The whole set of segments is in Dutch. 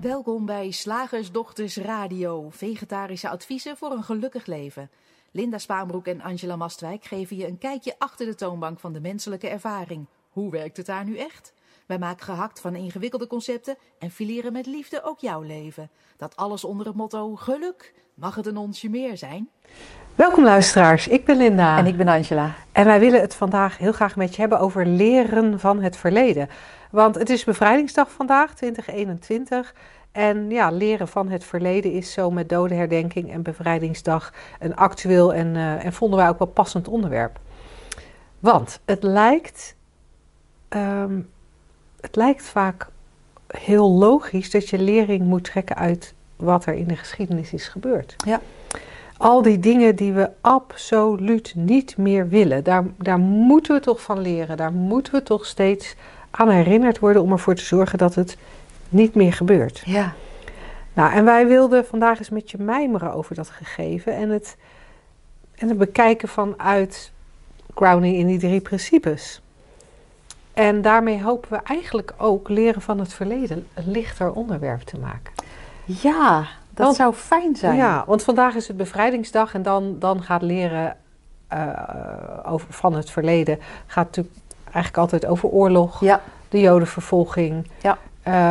Welkom bij Slagersdochters Radio, vegetarische adviezen voor een gelukkig leven. Linda Spaanbroek en Angela Mastwijk geven je een kijkje achter de toonbank van de menselijke ervaring. Hoe werkt het daar nu echt? Wij maken gehakt van ingewikkelde concepten en fileren met liefde ook jouw leven. Dat alles onder het motto geluk. Mag het een onsje meer zijn? Welkom luisteraars, ik ben Linda. En ik ben Angela. En wij willen het vandaag heel graag met je hebben over leren van het verleden. Want het is bevrijdingsdag vandaag, 2021. En ja, leren van het verleden is zo met dodenherdenking en bevrijdingsdag een actueel en, uh, en vonden wij ook wel passend onderwerp. Want het lijkt, um, het lijkt vaak heel logisch dat je lering moet trekken uit wat er in de geschiedenis is gebeurd. Ja. Al die dingen die we absoluut niet meer willen, daar, daar moeten we toch van leren. Daar moeten we toch steeds aan herinnerd worden om ervoor te zorgen dat het niet meer gebeurt. Ja. Nou, en wij wilden vandaag eens met je mijmeren over dat gegeven en het, en het bekijken vanuit grounding in die drie principes. En daarmee hopen we eigenlijk ook leren van het verleden een lichter onderwerp te maken. Ja, dat want, zou fijn zijn. Ja, want vandaag is het bevrijdingsdag en dan, dan gaat leren uh, over, van het verleden gaat natuurlijk eigenlijk altijd over oorlog, ja. de jodenvervolging, ja.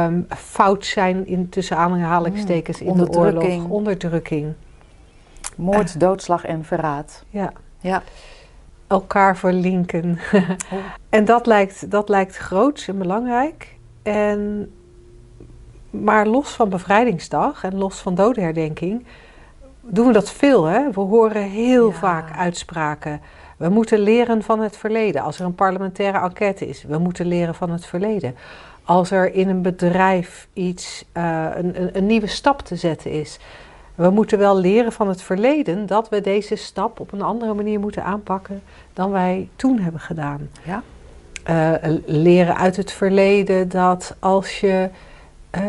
um, fout zijn in tussen aanhalingstekens mm, in de oorlog, onderdrukking. Moord, doodslag en verraad. Ja. ja. Elkaar verlinken. oh. En dat lijkt, dat lijkt groots en belangrijk. En, maar los van bevrijdingsdag en los van dodenherdenking doen we dat veel. Hè? We horen heel ja. vaak uitspraken. We moeten leren van het verleden. Als er een parlementaire enquête is, we moeten leren van het verleden. Als er in een bedrijf iets, uh, een, een, een, nieuwe stap te zetten is. We moeten wel leren van het verleden dat we deze stap op een andere manier moeten aanpakken dan wij toen hebben gedaan. Ja. Uh, leren uit het verleden dat als je uh,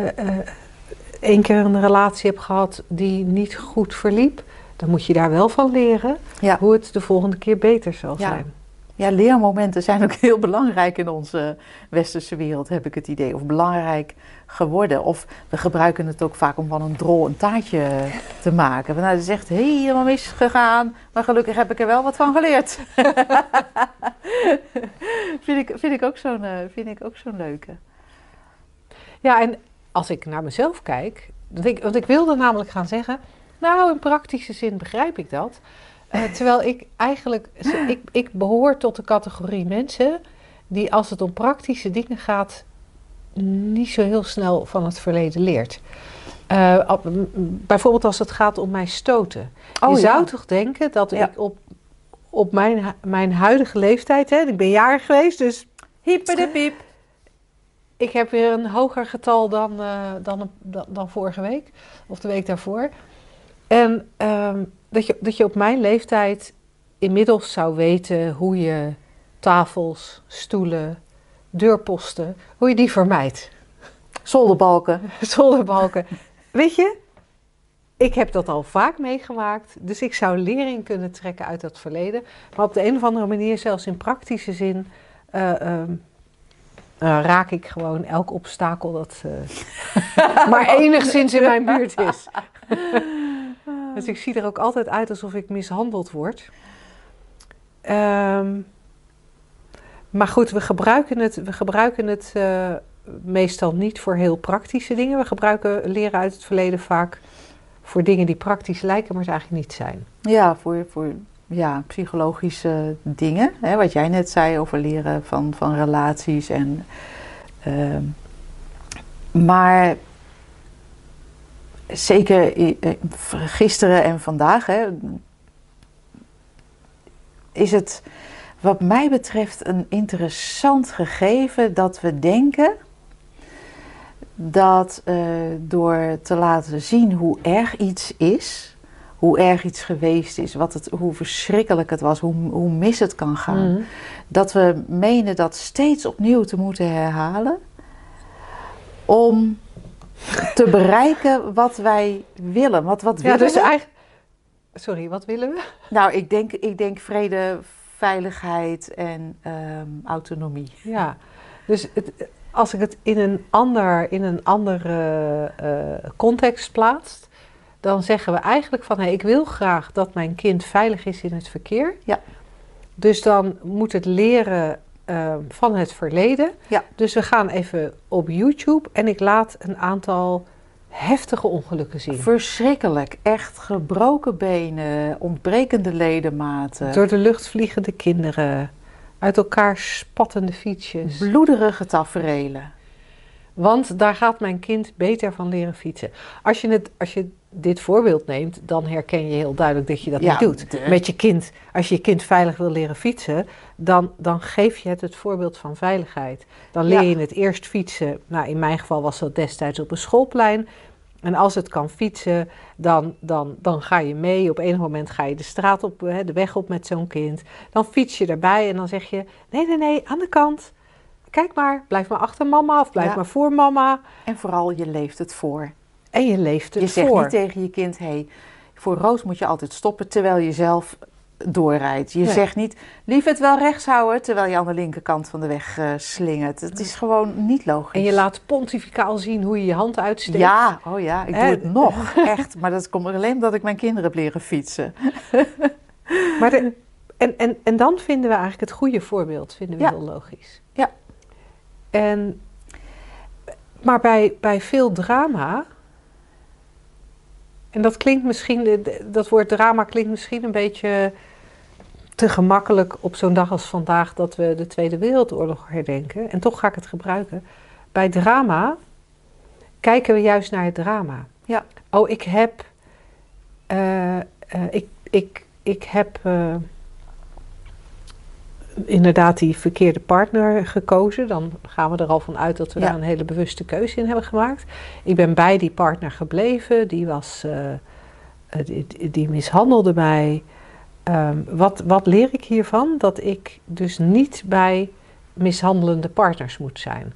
één keer een relatie hebt gehad die niet goed verliep, dan moet je daar wel van leren ja. hoe het de volgende keer beter zal ja. zijn. Ja, leermomenten zijn ook heel belangrijk in onze westerse wereld, heb ik het idee. Of belangrijk geworden. Of we gebruiken het ook vaak om van een drol een taartje te maken. Nou, het is echt helemaal misgegaan, maar gelukkig heb ik er wel wat van geleerd. vind, ik, vind ik ook zo'n ook zo'n leuke. Ja, en als ik naar mezelf kijk, want ik wilde namelijk gaan zeggen, nou in praktische zin begrijp ik dat. Uh, terwijl ik eigenlijk, ik, ik behoor tot de categorie mensen die als het om praktische dingen gaat, niet zo heel snel van het verleden leert. Uh, bijvoorbeeld als het gaat om mijn stoten. Oh, je ja. zou toch denken dat Ja. ik op, op mijn, mijn huidige leeftijd, hè, ik ben jarig geweest, dus Hyper de piep. ik heb weer een hoger getal dan, eh, dan, dan, dan vorige week, of de week daarvoor. En ehm, dat, je, dat je op mijn leeftijd inmiddels zou weten hoe je tafels, stoelen, deurposten, hoe je die vermijdt. Zolderbalken. Zolderbalken. Weet je, ik heb dat al vaak meegemaakt, dus ik zou lering kunnen trekken uit dat verleden. Maar op de een of andere manier, zelfs in praktische zin, uh, um, uh, raak ik gewoon elk obstakel dat uh, maar enigszins in mijn buurt is. Dus ik zie er ook altijd uit alsof ik mishandeld word. Um, maar goed, we gebruiken het, we gebruiken het uh, meestal niet voor heel praktische dingen. We gebruiken leren uit het verleden vaak voor dingen die praktisch lijken, maar het eigenlijk niet zijn. Ja, voor, voor ja, psychologische dingen. Hè, wat jij net zei over leren van, van relaties. En, uh, maar zeker gisteren en vandaag hè, is het wat mij betreft een interessant gegeven dat we denken dat uh, door te laten zien hoe erg iets is, hoe erg iets geweest is, wat het, hoe verschrikkelijk het was, hoe, hoe mis het kan gaan, Mm. dat we menen dat steeds opnieuw te moeten herhalen om te bereiken wat wij willen. Wat, Ja, willen dus we? eigenlijk. Sorry, wat willen we? Nou, ik denk, ik denk vrede, veiligheid en ehm, autonomie. Ja, dus het, als ik het in een, ander, in een andere uh, context plaats, dan zeggen we eigenlijk van hey, ik wil graag dat mijn kind veilig is in het verkeer. Ja. Dus dan moet het leren uh, van het verleden. Ja. Dus we gaan even op YouTube en ik laat een aantal heftige ongelukken zien. Verschrikkelijk. Echt gebroken benen, ontbrekende ledematen. Door de lucht vliegende kinderen, uit elkaar spattende fietsjes. Bloederige taferelen. Want daar gaat mijn kind beter van leren fietsen. Als je, het, als je dit voorbeeld neemt, dan herken je heel duidelijk dat je dat Ja, niet doet. de- Met je kind, als je je kind veilig wil leren fietsen, dan, dan geef je het het voorbeeld van veiligheid. Dan leer Ja. je het eerst fietsen. Nou, in mijn geval was dat destijds op een schoolplein. En als het kan fietsen, dan, dan, dan ga je mee. Op enig moment ga je de straat op, hè, de weg op met zo'n kind. Dan fiets je erbij en dan zeg je: nee, nee, nee, aan de kant. Kijk maar, blijf maar achter mama of blijf Ja. maar voor mama. En vooral, je leeft het voor. En je leeft het je zegt voor. niet tegen je kind, hé, hey, voor roos moet je altijd stoppen terwijl je zelf doorrijdt. Je Nee. zegt niet, lief het wel rechts houden terwijl je aan de linkerkant van de weg eh, slingert. Het is gewoon niet logisch. En je laat pontificaal zien hoe je je hand uitsteekt. Ja, oh ja, ik doe het nog, echt. Maar dat komt alleen omdat ik mijn kinderen heb leren fietsen. Maar de- en, en, en dan vinden we eigenlijk het goede voorbeeld, vinden we Ja. heel logisch. Ja. En, maar bij, bij veel drama, en dat klinkt misschien, dat woord drama klinkt misschien een beetje te gemakkelijk op zo'n dag als vandaag dat we de Tweede Wereldoorlog herdenken. En toch ga ik het gebruiken. Bij drama kijken we juist naar het drama. Ja. Oh, ik heb, eh, eh, ik, ik, ik heb eh, inderdaad die verkeerde partner gekozen. Dan gaan we er al van uit dat we Ja. daar een hele bewuste keuze in hebben gemaakt. Ik ben bij die partner gebleven. Die, was, eh, eh, die, die- die mishandelde mij. Ehm, wat, wat leer ik hiervan? Dat ik dus niet bij mishandelende partners moet zijn.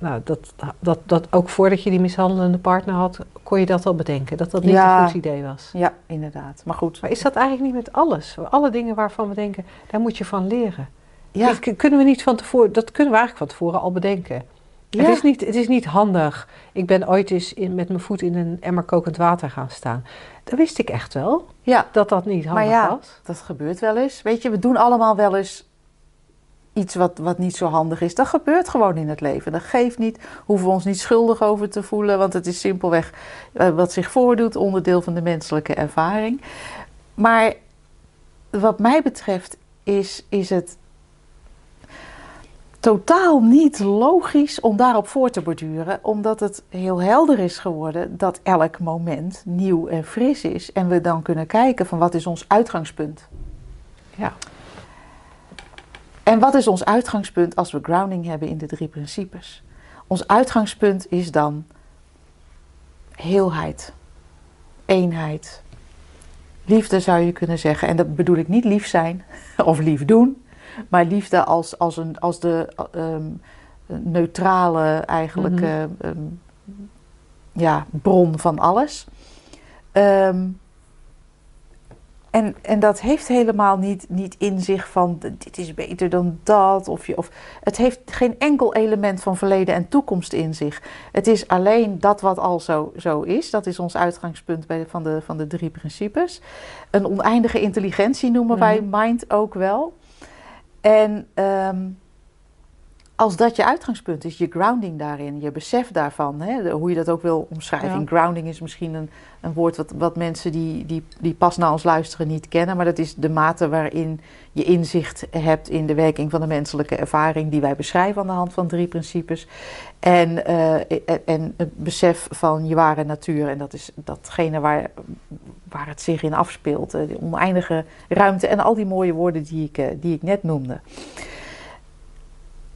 Nou, dat, dat, dat ook voordat je die mishandelende partner had, kon je dat al bedenken. Dat dat niet Ja. een goed idee was. Ja, inderdaad. Maar goed. Maar is dat eigenlijk niet met alles? Alle dingen waarvan we denken, daar moet je van leren. Ja, Dat kunnen we niet van tevoren, dat kunnen we eigenlijk van tevoren al bedenken. ja. Het, is niet, het is niet handig. Ik ben ooit eens in, met mijn voet in een emmer kokend water gaan staan. Dat wist ik echt wel, ja, dat dat niet handig ja. was. dat gebeurt wel eens. Weet je, we doen allemaal wel eens iets wat, wat niet zo handig is. Dat gebeurt gewoon in het leven. Dat geeft niet. Hoeven we ons niet schuldig over te voelen. Want het is simpelweg eh, wat zich voordoet. Onderdeel van de menselijke ervaring. Maar wat mij betreft is, is het totaal niet logisch om daarop voor te borduren. Omdat het heel helder is geworden dat elk moment nieuw en fris is. En we dan kunnen kijken van wat is ons uitgangspunt. Ja. En wat is ons uitgangspunt als we grounding hebben in de drie principes? Ons uitgangspunt is dan heelheid, eenheid, liefde zou je kunnen zeggen. En dat bedoel ik niet lief zijn of lief doen, maar liefde als, als, een, als de ehm, neutrale eigenlijk Mhm. eh, ehm, ja, bron van alles. Ehm, en, en dat heeft helemaal niet, niet in zich van dit is beter dan dat. Of je, of, het heeft geen enkel element van verleden en toekomst in zich. Het is alleen dat wat al zo, zo is. Dat is ons uitgangspunt bij van, de, van de drie principes. Een oneindige intelligentie noemen wij mind ook wel. En ehm, als dat je uitgangspunt is, je grounding daarin, je besef daarvan, hè, hoe je dat ook wil omschrijven. Ja. Grounding is misschien een, een woord wat, wat mensen die, die, die pas naar ons luisteren niet kennen, maar dat is de mate waarin je inzicht hebt in de werking van de menselijke ervaring die wij beschrijven aan de hand van drie principes. En, en- en het besef van je ware natuur, en dat is datgene waar, waar het zich in afspeelt, eh, de oneindige ruimte en al die mooie woorden die ik, eh, die ik net noemde.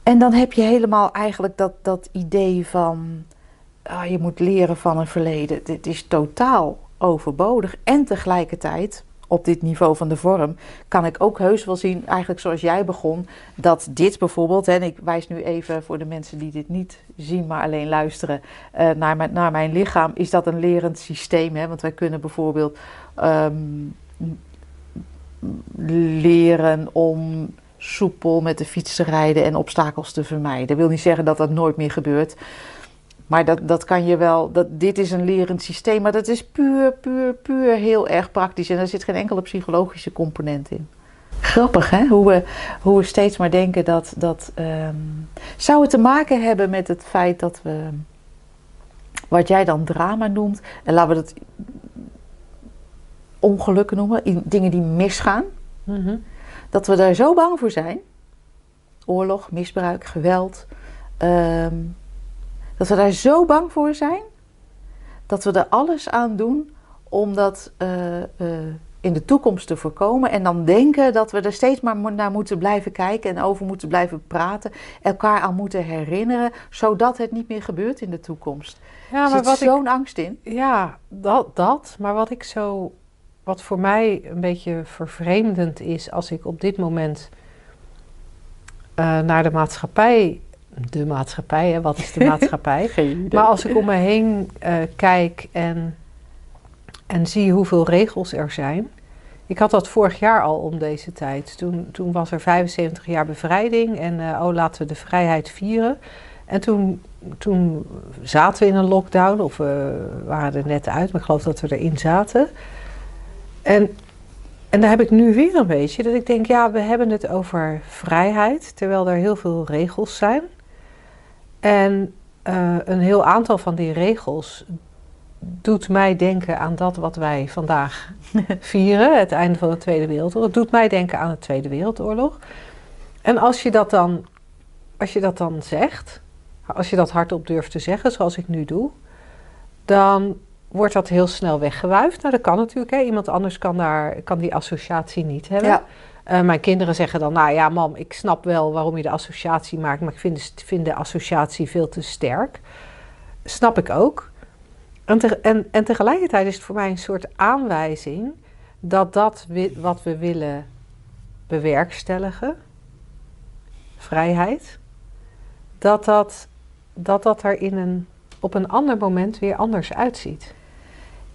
En dan heb je helemaal eigenlijk dat, dat idee van ah, je moet leren van een verleden. Dit is totaal overbodig. En tegelijkertijd, op dit niveau van de vorm, kan ik ook heus wel zien, eigenlijk zoals jij begon, dat dit bijvoorbeeld, en ik wijs nu even voor de mensen die dit niet zien, maar alleen luisteren, eh, naar, mijn, naar mijn lichaam, is dat een lerend systeem. Hè? Want wij kunnen bijvoorbeeld ehm, leren om soepel met de fiets te rijden en obstakels te vermijden. Dat wil niet zeggen dat dat nooit meer gebeurt. Maar dat, dat kan je wel, dat, dit is een lerend systeem, maar dat is puur, puur, puur heel erg praktisch. En er zit geen enkele psychologische component in. Grappig hè, hoe we, hoe we steeds maar denken dat. dat um, zou het te maken hebben met het feit dat we. wat jij dan drama noemt, en laten we dat ongelukken noemen, dingen die misgaan. Mm Dat we daar zo bang voor zijn. Oorlog, misbruik, geweld. Um, dat we daar zo bang voor zijn. Dat we er alles aan doen om dat uh, uh, in de toekomst te voorkomen. En dan denken dat we er steeds maar naar moeten blijven kijken en over moeten blijven praten. Elkaar aan moeten herinneren, zodat het niet meer gebeurt in de toekomst. Ja, maar wat zo'n angst in. Ja, dat, dat. Maar wat ik zo. Wat voor mij een beetje vervreemdend is als ik op dit moment uh, naar de maatschappij. De maatschappij, hè? wat is de maatschappij? maar als ik om me heen uh, kijk en, en zie hoeveel regels er zijn. Ik had dat vorig jaar al om deze tijd. Toen, toen was er 75 jaar bevrijding en uh, oh, laten we de vrijheid vieren. En toen, toen zaten we in een lockdown, of we waren er net uit, maar ik geloof dat we erin zaten. En, en daar heb ik nu weer een beetje, dat ik denk, ja, we hebben het over vrijheid, terwijl er heel veel regels zijn. En uh, een heel aantal van die regels doet mij denken aan dat wat wij vandaag vieren, het einde van de Tweede Wereldoorlog. Het doet mij denken aan de Tweede Wereldoorlog. En als je dat dan, als je dat dan zegt, als je dat hardop durft te zeggen, zoals ik nu doe, dan wordt dat heel snel weggewuifd. Nou, dat kan natuurlijk. Hè. Iemand anders kan, daar, kan die associatie niet hebben. Ja. Uh, mijn kinderen zeggen dan, nou ja, mam, ik snap wel waarom je de associatie maakt, maar ik vind de, vind de associatie veel te sterk. Snap ik ook. En, en, en tegelijkertijd is het voor mij een soort aanwijzing dat dat wat we willen bewerkstelligen, vrijheid, dat dat, dat, dat er in een, op een ander moment weer anders uitziet.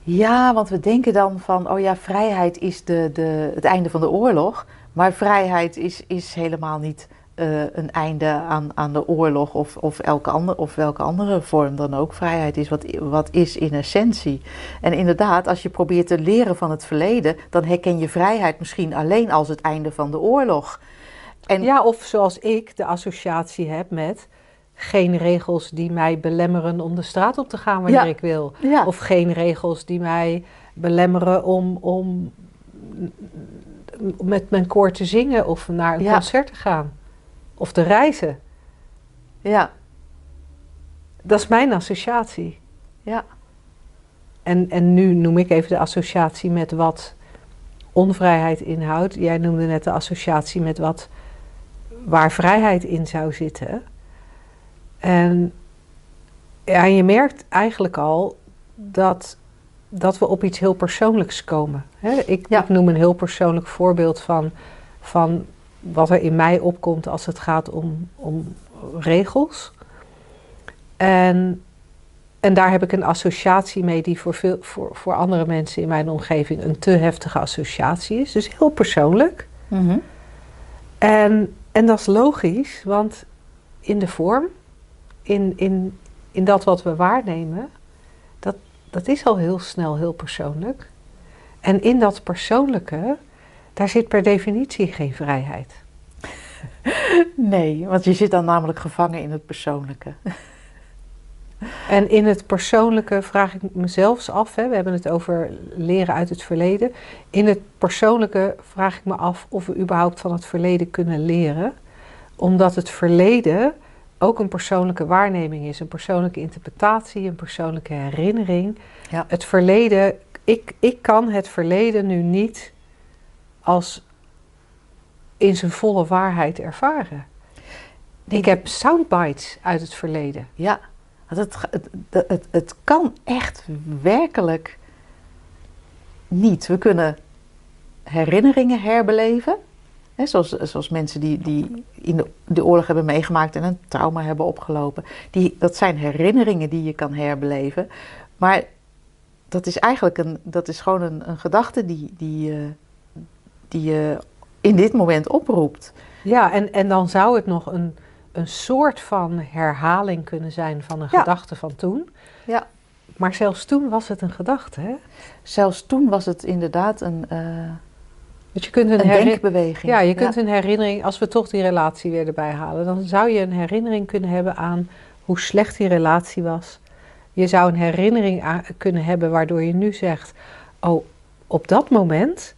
Ja, want we denken dan van, oh ja, vrijheid is de, de, het einde van de oorlog. Maar vrijheid is, is helemaal niet uh, een einde aan, aan de oorlog of, of, elke ander, of welke andere vorm dan ook. Vrijheid is wat, wat is in essentie. En inderdaad, als je probeert te leren van het verleden, dan herken je vrijheid misschien alleen als het einde van de oorlog. En ja, of zoals ik de associatie heb met geen regels die mij belemmeren om de straat op te gaan wanneer ik wil. Ja. Of geen regels die mij belemmeren om, om met mijn koor te zingen of naar een concert te gaan. Of te reizen. Ja. Dat is mijn associatie. Ja. En, en nu noem ik even de associatie met wat onvrijheid inhoudt. Jij noemde net de associatie met wat waar vrijheid in zou zitten. En ja, je merkt eigenlijk al dat, dat we op iets heel persoonlijks komen. ik, ik, noem een heel persoonlijk voorbeeld van, van wat er in mij opkomt als het gaat om, om regels. En, en daar heb ik een associatie mee die voor, veel, voor, voor andere mensen in mijn omgeving een te heftige associatie is. Dus heel persoonlijk. Mhm. en, en dat is logisch, want in de vorm, in, in, in dat wat we waarnemen, dat, dat is al heel snel heel persoonlijk. En in dat persoonlijke daar zit per definitie geen vrijheid. Nee, want je zit dan namelijk gevangen in het persoonlijke. En in het persoonlijke vraag ik mezelf af, hè, we hebben het over leren uit het verleden. In het persoonlijke vraag ik me af of we überhaupt van het verleden kunnen leren. Omdat het verleden ook een persoonlijke waarneming is, een persoonlijke interpretatie, een persoonlijke herinnering. Ja. Het verleden, ik, ik kan het verleden nu niet als in zijn volle waarheid ervaren. Ik heb soundbites uit het verleden. Ja, het, het, het, het kan echt werkelijk niet. We kunnen herinneringen herbeleven. Zoals, zoals mensen die, die in de, de oorlog hebben meegemaakt en een trauma hebben opgelopen. Die, dat zijn herinneringen die je kan herbeleven. Maar dat is eigenlijk een, dat is gewoon een, een gedachte die, die, uh, die je in dit moment oproept. Ja, en, en dan zou het nog een, een soort van herhaling kunnen zijn van een Ja. gedachte van toen. Ja. Maar zelfs toen was het een gedachte, hè? Zelfs toen was het inderdaad een, eh, Dus je kunt een, een denkbeweging. Ja, je kunt een herinnering, als we toch die relatie weer erbij halen, dan zou je een herinnering kunnen hebben aan hoe slecht die relatie was. Je zou een herinnering aan, kunnen hebben waardoor je nu zegt: Oh, op dat moment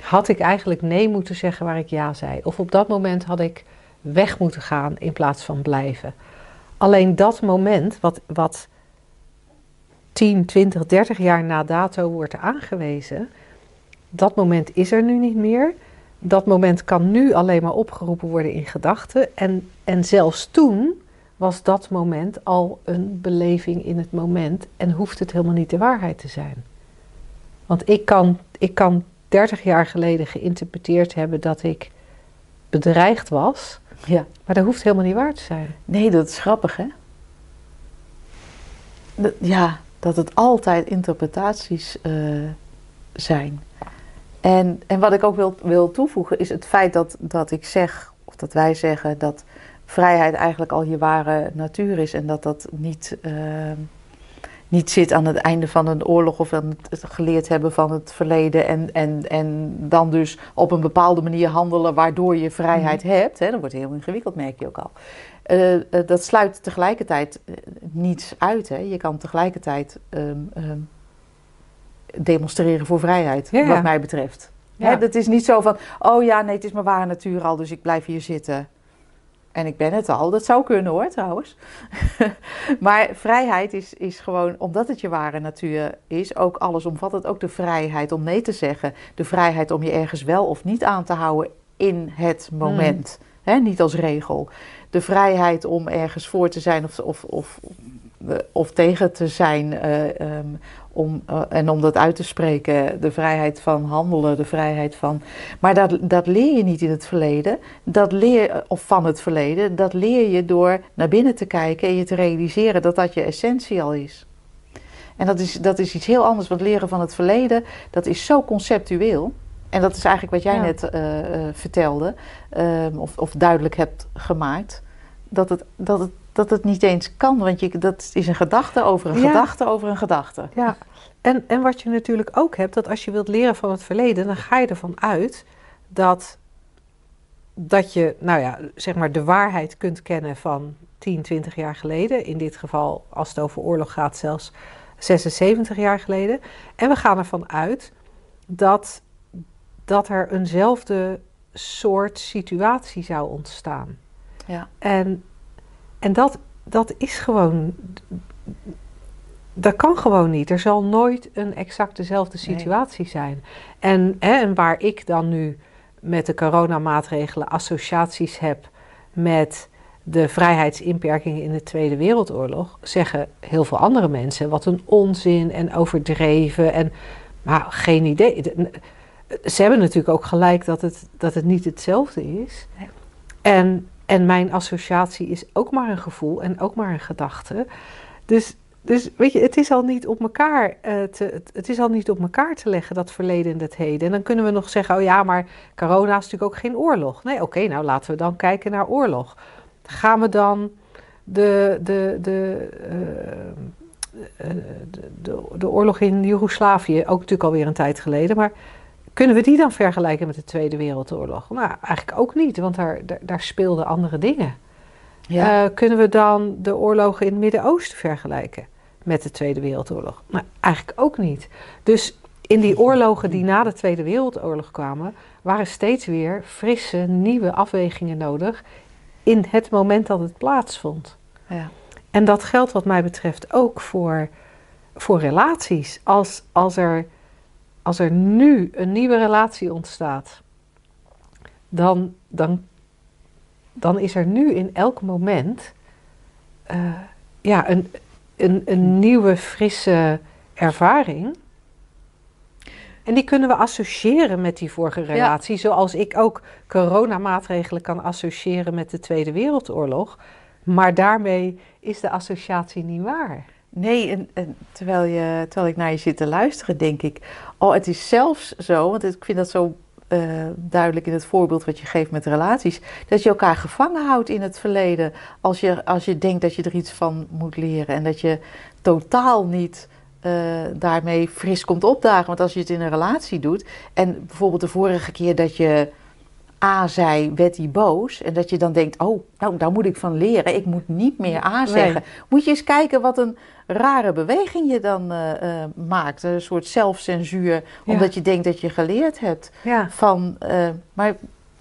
had ik eigenlijk nee moeten zeggen waar ik ja zei. Of op dat moment had ik weg moeten gaan in plaats van blijven. Alleen dat moment, wat, wat 10, 20, 30 jaar na dato wordt aangewezen, dat moment is er nu niet meer. Dat moment kan nu alleen maar opgeroepen worden in gedachten. En, en zelfs toen was dat moment al een beleving in het moment en hoeft het helemaal niet de waarheid te zijn. Want ik kan, ik kan 30 jaar geleden geïnterpreteerd hebben dat ik bedreigd was, Ja. maar dat hoeft helemaal niet waar te zijn. Nee, dat is grappig, hè? Dat- ja, dat het altijd interpretaties eh, zijn. En, en wat ik ook wil, wil toevoegen is het feit dat, dat ik zeg, of dat wij zeggen, dat vrijheid eigenlijk al je ware natuur is en dat dat niet, eh, niet zit aan het einde van een oorlog of aan het geleerd hebben van het verleden en, en, en dan dus op een bepaalde manier handelen waardoor je vrijheid hebt. Hè? Dat wordt heel ingewikkeld, merk je ook al. Eh, eh, dat sluit tegelijkertijd eh, niets uit. Hè? Je kan tegelijkertijd ehm, ehm, demonstreren voor vrijheid, Ja, wat mij betreft. Ja. Hè, dat is niet zo van, oh ja, nee, het is mijn ware natuur al, dus ik blijf hier zitten. En ik ben het al. Dat zou kunnen hoor, trouwens. maar vrijheid is, is gewoon, omdat het je ware natuur is, ook alles omvattend. Ook de vrijheid om nee te zeggen. De vrijheid om je ergens wel of niet aan te houden in het moment. Hè, niet als regel. De vrijheid om ergens voor te zijn of, of, of, of tegen te zijn. eh, ehm, om, eh, en om dat uit te spreken. De vrijheid van handelen, de vrijheid van. Maar dat, dat leer je niet in het verleden. Dat leer, of van het verleden. Dat leer je door naar binnen te kijken en je te realiseren dat dat je essentie al is. En dat is, dat is iets heel anders. Want leren van het verleden, dat is zo conceptueel. En dat is eigenlijk wat jij Ja. net eh, eh, vertelde, ehm, of, of duidelijk hebt gemaakt. Dat het, dat, het, dat het niet eens kan, want je, dat is een gedachte over een Ja. gedachte over een gedachte. Ja, en, en wat je natuurlijk ook hebt, dat als je wilt leren van het verleden, dan ga je ervan uit dat, dat je, nou ja, zeg maar de waarheid kunt kennen van 10, 20 jaar geleden. In dit geval, als het over oorlog gaat, zelfs 76 jaar geleden. En we gaan ervan uit dat, dat er eenzelfde soort situatie zou ontstaan. Ja. En, en dat, dat is gewoon. Dat kan gewoon niet. Er zal nooit een exact dezelfde Nee. situatie zijn. En, hè, en waar ik dan nu met de coronamaatregelen associaties heb met de vrijheidsinperkingen in de Tweede Wereldoorlog, zeggen heel veel andere mensen wat een onzin en overdreven. En, maar geen idee. De- Ze hebben natuurlijk ook gelijk dat het, dat het niet hetzelfde is. En, en mijn associatie is ook maar een gevoel en ook maar een gedachte. Dus, dus weet je, het is al niet op elkaar eh, te, het, is al niet op elkaar te leggen, dat verleden en dat heden. En dan kunnen we nog zeggen, oh ja, maar corona is natuurlijk ook geen oorlog. Nee, oké, nou laten we dan kijken naar oorlog. Gaan we dan de, de, de, eh, eh, de, de, de oorlog in Joegoslavië, ook natuurlijk alweer een tijd geleden, maar kunnen we die dan vergelijken met de Tweede Wereldoorlog? Nou, eigenlijk ook niet, want daar, daar, daar speelden andere dingen. Ja. Eh, kunnen we dan de oorlogen in het Midden-Oosten vergelijken met de Tweede Wereldoorlog? Nou, eigenlijk ook niet. Dus in die oorlogen die na de Tweede Wereldoorlog kwamen, waren steeds weer frisse, nieuwe afwegingen nodig in het moment dat het plaatsvond. ja. En dat geldt wat mij betreft ook voor, voor relaties. Als, als, er, als er nu een nieuwe relatie ontstaat, dan, dan, dan is er nu in elk moment eh, ja, een, een, een nieuwe, frisse ervaring. En die kunnen we associëren met die vorige relatie, zoals ik ook coronamaatregelen kan associëren met de Tweede Wereldoorlog. Maar daarmee is de associatie niet waar. Nee, en, en terwijl, je, terwijl ik naar je zit te luisteren, denk ik... Oh, het is zelfs zo, want ik vind dat zo eh, duidelijk in het voorbeeld wat je geeft met relaties. Dat je elkaar gevangen houdt in het verleden. Als je, als je denkt dat je er iets van moet leren. En dat je totaal niet uh, daarmee fris komt opdagen. Want als je het in een relatie doet. En bijvoorbeeld de vorige keer dat je A zei, werd hij boos. En dat je dan denkt, oh, nou, daar moet ik van leren. Ik moet niet meer A zeggen. Moet je eens kijken wat een rare beweging je dan uh, uh, maakt. Een soort zelfcensuur, omdat je denkt dat je geleerd hebt. Ja. Van, uh, maar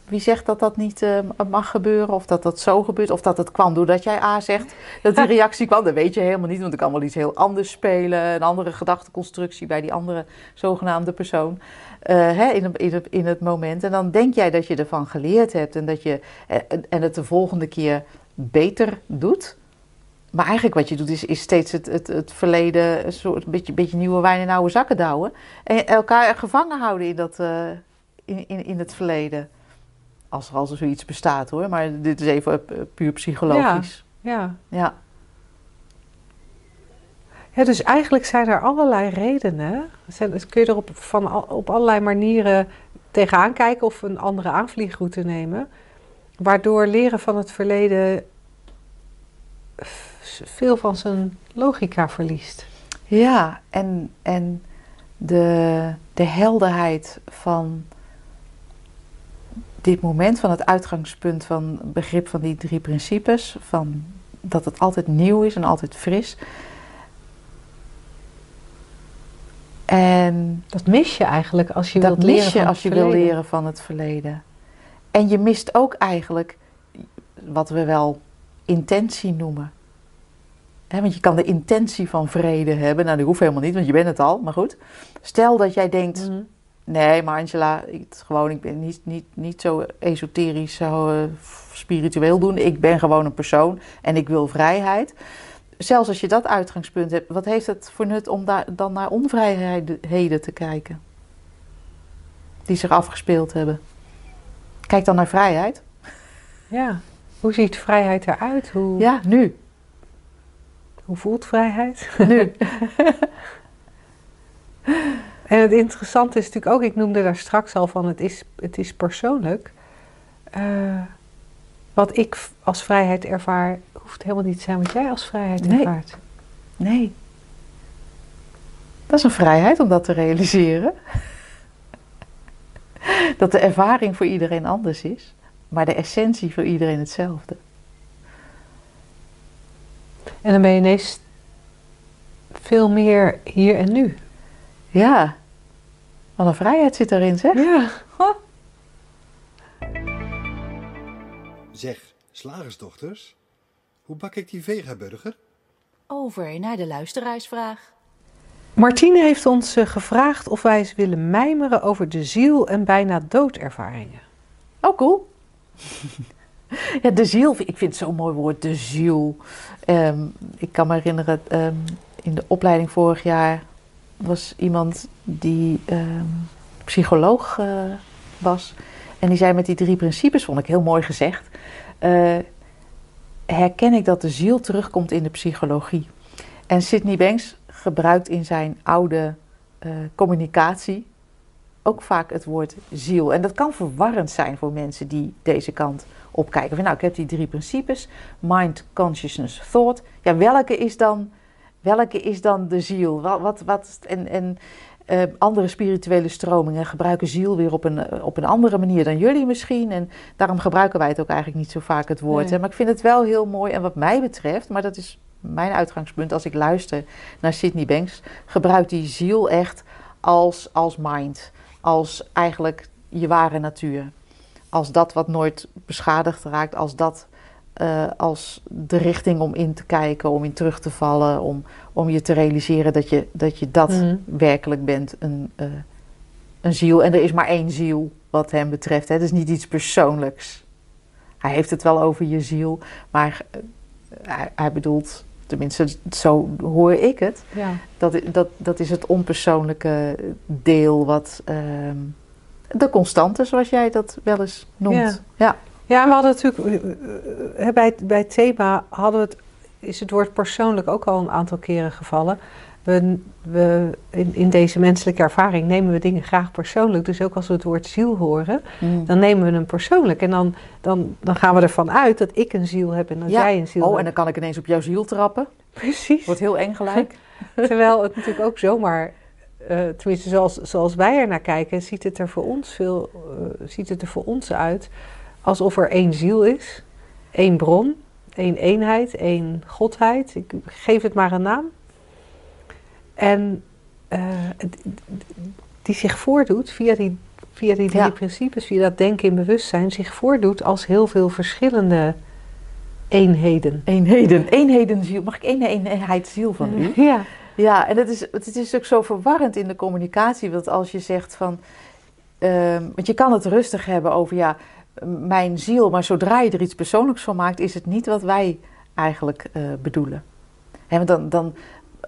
wie zegt dat dat niet mag gebeuren? Of dat dat zo gebeurt? Of dat het kwam doordat jij A zegt, dat die reactie kwam? Dat weet je helemaal niet, want er kan wel iets heel anders spelen. Een andere gedachteconstructie bij die andere zogenaamde persoon. Hè, in, in, in, het moment. En dan denk jij dat je ervan geleerd hebt en, dat je, en het de volgende keer beter doet. Maar eigenlijk wat je doet is, is steeds het, het, het verleden, een soort beetje, beetje nieuwe wijn in oude zakken douwen. En elkaar gevangen houden in, dat, uh, in, in, in het verleden. Als er al zoiets bestaat hoor, maar dit is even puur psychologisch. Ja, ja. ja. Dus eigenlijk zijn er allerlei redenen. Zijn, kun je er op, van, op allerlei manieren tegenaan kijken of een andere aanvliegroute nemen. Waardoor leren van het verleden veel van zijn logica verliest. Ja, en, en de, de helderheid van dit moment, van het uitgangspunt van begrip van die drie principes, van dat het altijd nieuw is en altijd fris. En dat mis je eigenlijk als je dat wilt leren je als je wil leren van het verleden. En je mist ook eigenlijk wat we wel intentie noemen. He, want je kan de intentie van vrede hebben. Nou, dat hoeft helemaal niet, want je bent het al. Maar goed. Stel dat jij denkt... Mhm. Nee, maar Angela, ik, gewoon, ik ben niet, niet, niet zo esoterisch, zo uh, spiritueel doen. Ik ben gewoon een persoon en ik wil vrijheid. Zelfs als je dat uitgangspunt hebt, wat heeft het voor nut om daar, dan naar onvrijheden te kijken? Die zich afgespeeld hebben. Kijk dan naar vrijheid. Ja, hoe ziet vrijheid eruit? Hoe, Ja, nu. hoe voelt vrijheid? Nu. En het interessante is natuurlijk ook, ik noemde daar straks al van, het is, het is persoonlijk. Eh, wat ik als vrijheid ervaar, hoeft helemaal niet te zijn wat jij als vrijheid Nee. ervaart. Nee. Dat is een vrijheid om dat te realiseren. Dat de ervaring voor iedereen anders is, maar de essentie voor iedereen hetzelfde. En dan ben je ineens veel meer hier en nu. Ja. Wat een vrijheid zit daarin, zeg. Ja. Zeg, slagersdochters, hoe bak ik die vegaburger? Over naar de luisteraarsvraag. Martine heeft ons eh, gevraagd of wij eens willen mijmeren over de ziel en bijna doodervaringen. Oh, cool. ja, de ziel, ik vind het zo'n mooi woord, de ziel. Ehm, ik kan me herinneren, ehm, in de opleiding vorig jaar was iemand die ehm, psycholoog eh, was. En die zei met die drie principes, vond ik heel mooi gezegd. eh, herken ik dat de ziel terugkomt in de psychologie. En Sidney Banks gebruikt in zijn oude eh, communicatie ook vaak het woord ziel. En dat kan verwarrend zijn voor mensen die deze kant opkijken. Van, nou, ik heb die drie principes: mind, consciousness, thought. Ja, welke is dan, welke is dan de ziel? Wat, wat, wat, en en eh, andere spirituele stromingen gebruiken ziel weer op een, eh, op een andere manier dan jullie misschien. En daarom gebruiken wij het ook eigenlijk niet zo vaak het woord. Nee. Hè? Maar ik vind het wel heel mooi. En wat mij betreft, maar dat is mijn uitgangspunt als ik luister naar Sydney Banks, gebruikt die ziel echt als, als mind. Als eigenlijk je ware natuur. Als dat wat nooit beschadigd raakt. Als dat eh, als de richting om in te kijken, om in terug te vallen. Om, om je te realiseren dat je dat, je dat Mhm. werkelijk bent. Een, eh, een ziel. En er is maar één ziel wat hem betreft. Hè. Het is niet iets persoonlijks. Hij heeft het wel over je ziel. Maar eh, hij, hij bedoelt, tenminste zo hoor ik het. Ja. Dat, dat, dat is het onpersoonlijke deel wat... ehm, de constante, zoals jij dat wel eens noemt. Ja. Ja. Ja, en we hadden natuurlijk eh, bij, het- bij het thema hadden we het, is het woord persoonlijk ook al een aantal keren gevallen. we, we in, in deze menselijke ervaring nemen we dingen graag persoonlijk. Dus ook als we het woord ziel horen, Mm. dan nemen we hem persoonlijk. En dan, dan, dan gaan we ervan uit dat ik een ziel heb en dat Ja. jij een ziel Oh, en hebt. dan kan ik ineens op jouw ziel trappen. Precies. Wordt heel eng gelijk. Terwijl het natuurlijk ook zomaar, eh, tenminste zoals, zoals wij er naar kijken, ziet het er voor ons veel, eh, ziet het er voor ons uit alsof er één ziel is, één bron, één eenheid, één godheid. Ik geef het maar een naam. En eh, die zich voordoet via die, via die drie Ja. principes, via dat denken in bewustzijn, zich voordoet als heel veel verschillende eenheden. Eenheden. Eenheden ziel. Mag ik één eenheid ziel van u? Ja. Ja, en het is, het is ook zo verwarrend in de communicatie. Want als je zegt van. ehm, want je kan het rustig hebben over ja, mijn ziel. Maar zodra je er iets persoonlijks van maakt, is het niet wat wij eigenlijk eh, bedoelen. Want dan, dan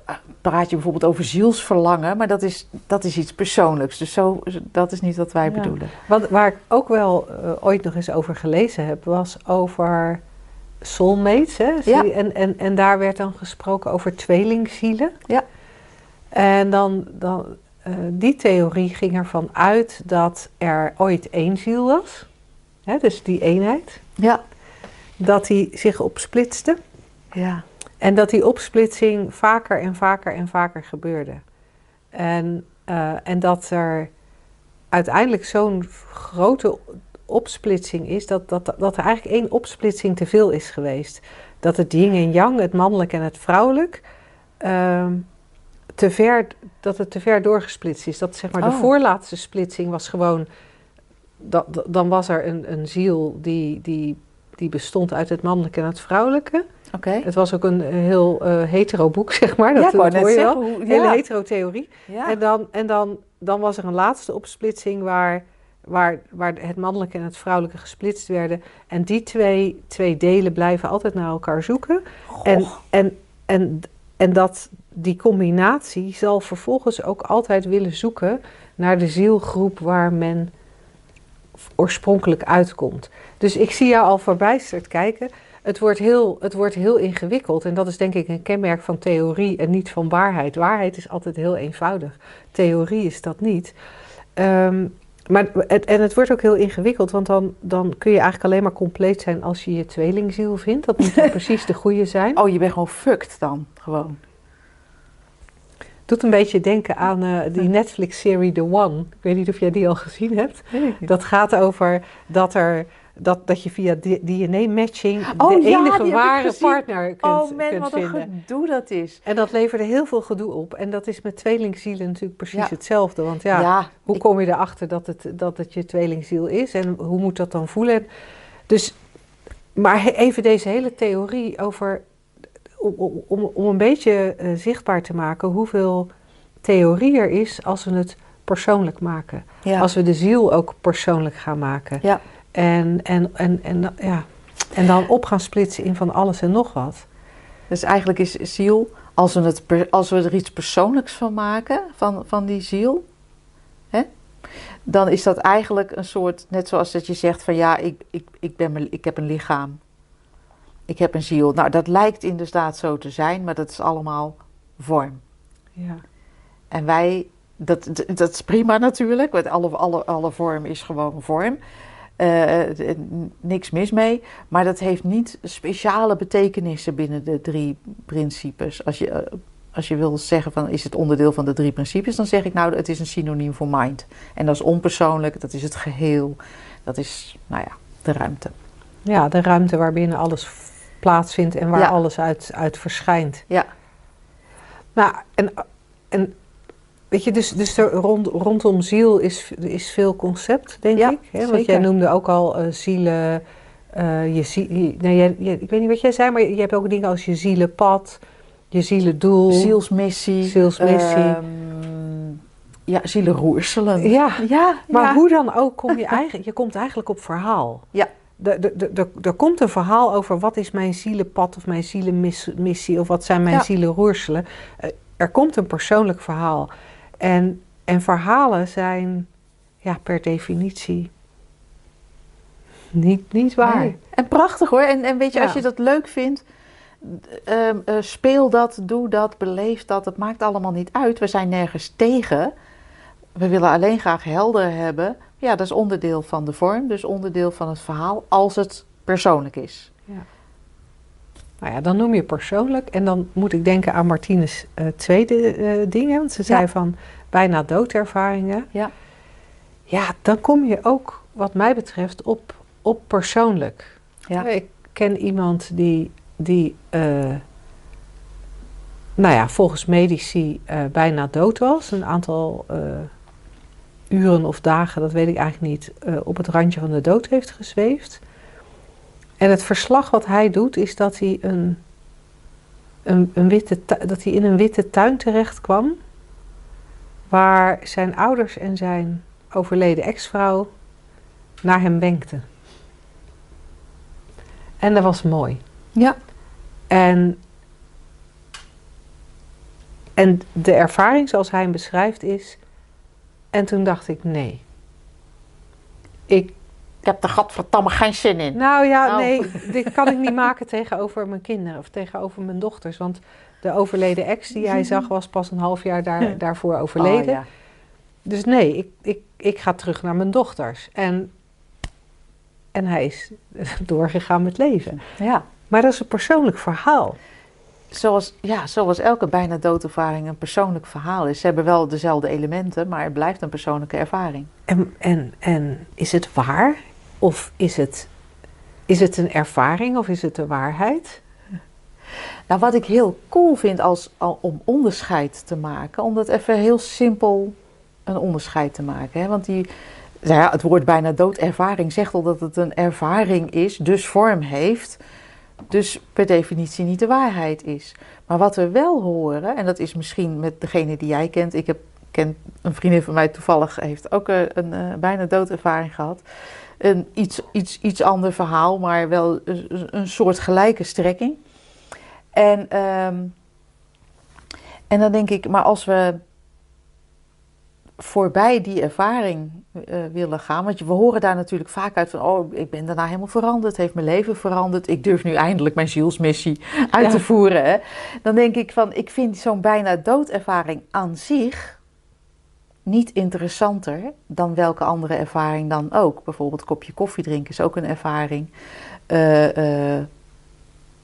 eh, praat je bijvoorbeeld over zielsverlangen. Maar dat is, dat is iets persoonlijks. Dus zo, dat is niet wat wij Ja. bedoelen. Wat, waar ik ook wel eh, ooit nog eens over gelezen heb, was over soulmates. Hè? Ja. En, en, en daar werd dan gesproken over tweelingzielen. Ja. En dan, dan die theorie ging ervan uit dat er ooit één ziel was. Hè? Dus die eenheid. Ja. Dat die zich opsplitste. Ja. En dat die opsplitsing vaker en vaker en vaker gebeurde. En, eh, en dat er uiteindelijk zo'n grote opsplitsing is, dat, dat, dat er eigenlijk één opsplitsing te veel is geweest. Dat het yin en yang, het mannelijk en het vrouwelijk, ehm, te ver, dat het te ver doorgesplitst is. Dat zeg maar de Oh. voorlaatste splitsing was gewoon, dat, dan was er een, een ziel die, die, die bestond uit het mannelijke en het vrouwelijke. Oké. Het was ook een heel eh, hetero boek, zeg maar. Dat, ja, dat hoor je wel. Hoe, Een hele ja. hetero theorie. Ja. En, dan, en dan, dan was er een laatste opsplitsing waar, waar, waar het mannelijke en het vrouwelijke gesplitst werden. En die twee, twee delen blijven altijd naar elkaar zoeken. En, en, en, en dat, die combinatie zal vervolgens ook altijd willen zoeken naar de zielgroep waar men oorspronkelijk uitkomt. Dus ik zie jou al verbijsterd kijken. Het wordt, heel, het wordt heel ingewikkeld en dat is denk ik een kenmerk van theorie en niet van waarheid. Waarheid is altijd heel eenvoudig. Theorie is dat niet. Ehm, maar het, en het wordt ook heel ingewikkeld, want dan, dan kun je eigenlijk alleen maar compleet zijn als je je tweelingziel vindt. Dat moet dan precies de goede zijn. Oh, je bent gewoon fucked dan, gewoon. Doet een beetje denken aan eh, die Netflix-serie The One. Ik weet niet of jij die al gezien hebt. Dat gaat over dat, er, dat, dat je via DNA-matching Oh de ja, die enige ware partner kunt, oh man, kunt wat een vinden. gedoe dat is. En dat leverde heel veel gedoe op. En dat is met tweelingzielen natuurlijk precies Ja. hetzelfde. Want ja, Ja, hoe ik- kom je erachter dat het, dat het je tweelingziel is? En hoe moet dat dan voelen? Dus, maar even deze hele theorie over... Om, om- een beetje eh, zichtbaar te maken hoeveel theorie er is als we het persoonlijk maken. ja. Als we de ziel ook persoonlijk gaan maken. Ja. En, en, en, en, ja. en dan op gaan splitsen in van alles en nog wat. Dus eigenlijk is ziel, als we, het als we er iets persoonlijks van maken, van, van die ziel, hè, dan is dat eigenlijk een soort, net zoals dat je zegt van ja, ik, ik, ik, ben, ik heb een lichaam, ik heb een ziel. Nou, dat lijkt inderdaad zo te zijn, maar dat is allemaal vorm. Ja. En wij, dat, dat- is prima natuurlijk, want alle, alle, alle vorm is gewoon vorm. Eh, eh, niks mis mee, maar dat heeft niet speciale betekenissen binnen de drie principes. Als je, eh, als je wil zeggen van is het onderdeel van de drie principes, dan zeg ik nou het is een synoniem voor mind. En dat is onpersoonlijk, dat is het geheel, dat is nou ja, de ruimte. Ja, de ruimte waarbinnen alles plaatsvindt en waar Ja. alles uit, uit verschijnt. Ja. Nou, en, en weet je, dus, dus er rond, rondom ziel is, is veel concept, denk Ja, ik. Hè? Want jij noemde ook al eh, zielen. eh, je zie, je- nou, jij, ik weet niet wat jij zei, maar je hebt ook dingen als je zielenpad, je zielendoel. Zielsmissie. Zielsmissie. ehm, ja, zielenroerselen. Ja, ja maar ja. hoe dan ook kom je eigenlijk, je komt eigenlijk op verhaal. Ja. Er- komt een verhaal over wat is mijn zielenpad of mijn zielenmissie of wat zijn mijn Ja. zielenroerselen. Eh, Er komt een persoonlijk verhaal. En, en verhalen zijn ja, per definitie niet, niet waar. Nee. En prachtig hoor. En, en weet je, als je dat leuk vindt, ehm, eh, speel dat, doe dat, beleef dat. Het maakt allemaal niet uit. We zijn nergens tegen. We willen alleen graag helder hebben. Ja, dat is onderdeel van de vorm, dus onderdeel van het verhaal, als het persoonlijk is. Ja. Nou ja, dan noem je persoonlijk. En dan moet ik denken aan Martines uh, tweede uh, ding. Want ze zei van bijna doodervaringen. Ja. Ja, dan kom je ook, wat mij betreft, op, op persoonlijk. Ja. Ik ken iemand die, die uh, nou ja, volgens medici bijna dood was. Een aantal uren of dagen, dat weet ik eigenlijk niet, op het randje van de dood heeft gezweefd. En het verslag wat hij doet is dat hij, een, een, een witte, dat hij in een witte tuin terecht kwam. Waar zijn ouders en zijn overleden ex-vrouw naar hem wenkten. En dat was mooi. Ja. En, en de ervaring zoals hij hem beschrijft is. En toen dacht ik: nee. Ik ik heb er gadverdamme geen zin in. Nou ja, oh. nee, dit kan ik niet maken tegenover mijn kinderen of tegenover mijn dochters. Want de overleden ex die hij zag was pas een half jaar daar, daarvoor overleden. Oh, ja. Dus nee, ik, ik, ik ga terug naar mijn dochters. En, en hij is doorgegaan met leven. Ja. Maar dat is een persoonlijk verhaal. Zoals, ja, zoals elke bijna doodervaring een persoonlijk verhaal is. Ze hebben wel dezelfde elementen, maar het blijft een persoonlijke ervaring. En, en, en is het waar? Of is het, is het een ervaring of is het de waarheid? Nou, wat ik heel cool vind als, om onderscheid te maken, om dat even heel simpel een onderscheid te maken. Hè? Want die, nou ja, het woord bijna doodervaring zegt al dat het een ervaring is, dus vorm heeft, dus per definitie niet de waarheid is. Maar wat we wel horen, en dat is misschien met degene die jij kent, ik heb ken een vriendin van mij toevallig heeft ook een, een, een bijna doodervaring gehad een iets, iets, iets ander verhaal, maar wel een, een soort gelijke strekking. En, um, en dan denk ik, maar als we voorbij die ervaring uh, willen gaan, want we horen daar natuurlijk vaak uit van, oh, ik ben daarna helemaal veranderd, heeft mijn leven veranderd, ik durf nu eindelijk mijn zielsmissie uit ja. te voeren. Hè? Dan denk ik van, ik vind zo'n bijna doodervaring aan zich niet interessanter dan welke andere ervaring dan ook. Bijvoorbeeld kopje koffie drinken is ook een ervaring. Uh, uh,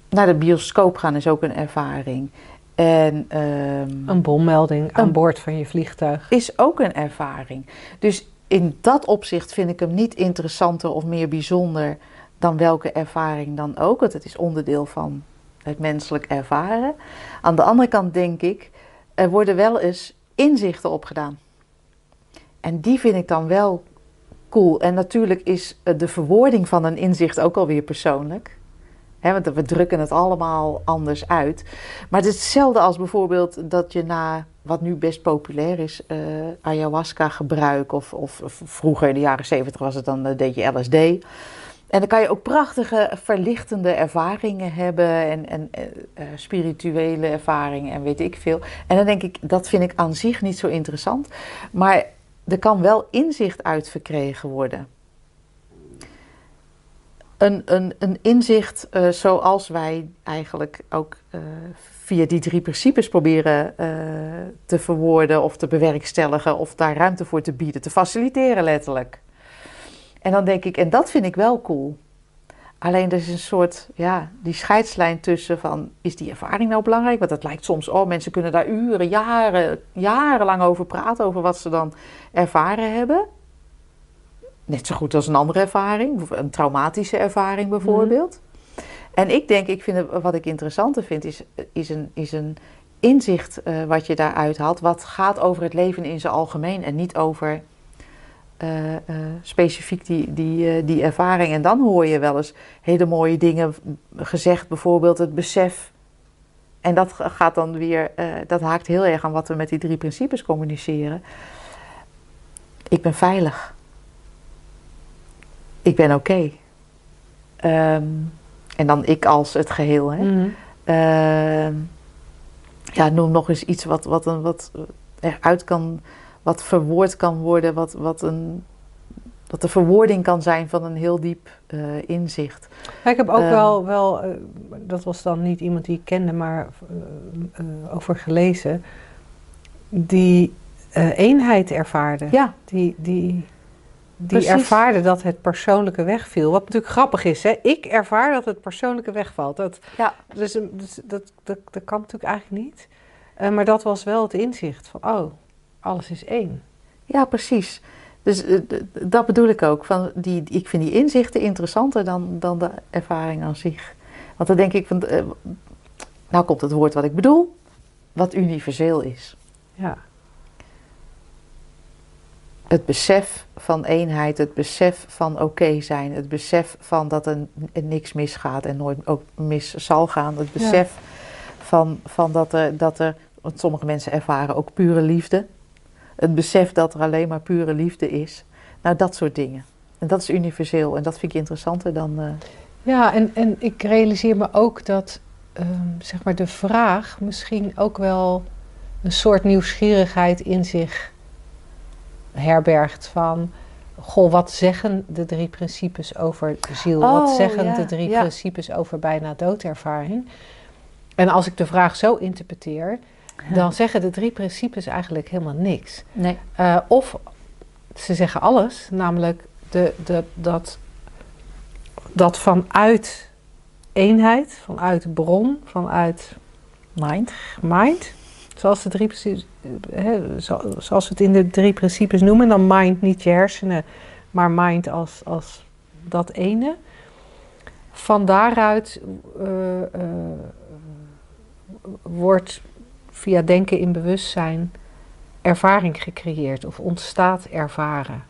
naar de bioscoop gaan is ook een ervaring. En, uh, een bommelding aan een, boord van je vliegtuig. Is ook een ervaring. Dus in dat opzicht vind ik hem niet interessanter of meer bijzonder dan welke ervaring dan ook. Want het is onderdeel van het menselijk ervaren. Aan de andere kant denk ik, er worden wel eens inzichten opgedaan. En die vind ik dan wel cool. En natuurlijk is eh, de verwoording van een inzicht ook alweer persoonlijk. Want we drukken het allemaal anders uit. Maar het is hetzelfde als bijvoorbeeld dat je na wat nu best populair is, uh, ayahuasca gebruik. Of, of, vroeger in de jaren zeventig was het dan, uh, deed je LSD. En dan kan je ook prachtige verlichtende ervaringen hebben en, en uh, spirituele ervaringen en weet ik veel. En dan denk ik, dat vind ik aan zich niet zo interessant. Maar er kan wel inzicht uit verkregen worden. Een, een, een inzicht uh, zoals wij eigenlijk ook uh, via die drie principes proberen uh, te verwoorden of te bewerkstelligen of daar ruimte voor te bieden, te faciliteren letterlijk. En dan denk ik, en dat vind ik wel cool. Alleen er is een soort, ja, die scheidslijn tussen van, is die ervaring nou belangrijk? Want het lijkt soms, oh, mensen kunnen daar uren, jaren, jarenlang over praten, over wat ze dan ervaren hebben. Net zo goed als een andere ervaring, een traumatische ervaring bijvoorbeeld. Mm. En ik denk, ik vind wat ik interessanter vind, is, is, een, is een inzicht uh, wat je daaruit haalt, wat gaat over het leven in zijn algemeen en niet over uh, uh, specifiek die, die, die ervaring. En dan hoor je wel eens hele mooie dingen gezegd, bijvoorbeeld het besef. En dat gaat dan weer, dat haakt heel erg aan wat we met die drie principes communiceren. Ik ben veilig. Ik ben oké. Okay. Um, en dan ik als het geheel. Hè? Mm. ja, noem nog eens iets wat, wat, een, wat eruit kan wat verwoord kan worden, wat, wat een dat de verwoording kan zijn van een heel diep eh, inzicht. Ja, ik heb ook Ehm. wel, wel eh, dat was dan niet iemand die ik kende, maar eh, over gelezen, die eenheid ervaarde. Ja, Die, die, die Precies. ervaarde dat het persoonlijke wegviel. Wat natuurlijk grappig is, hè? ik ervaar dat het persoonlijke wegvalt. Dat, Ja. dus, dus dat, dat, dat kan natuurlijk eigenlijk niet. Eh, maar dat was wel het inzicht van, oh, alles is één. ja precies. Dus eh, dat bedoel ik ook. Van die, ik vind die inzichten interessanter dan, dan de ervaring aan zich. Want dan denk ik, van, eh, nou komt het woord wat ik bedoel, wat universeel is. Ja, Het besef van eenheid, het besef van oké zijn, het besef van dat er, niks misgaat en nooit ook mis zal gaan. Het besef van, van dat, er, dat er, want sommige mensen ervaren ook pure liefde. Het besef dat er alleen maar pure liefde is. Nou, dat soort dingen. En dat is universeel en dat vind ik interessanter dan. eh, ja en, en ik realiseer me ook dat ehm, zeg maar de vraag misschien ook wel een soort nieuwsgierigheid in zich herbergt van... Goh, wat zeggen de drie principes over ziel? wat Oh, zeggen ja, de drie ja. principes over bijna doodervaring? En als ik de vraag zo interpreteer, dan zeggen de drie principes eigenlijk helemaal niks. nee. Eh, of ze zeggen alles, namelijk de, de, dat, dat vanuit eenheid, vanuit bron, vanuit Mind. mind, zoals, de drie, hè, zo- zoals we het in de drie principes noemen, dan mind niet je hersenen, maar mind als, als dat ene. Van daaruit eh, eh, wordt via denken in bewustzijn ervaring gecreëerd of ontstaat ervaren.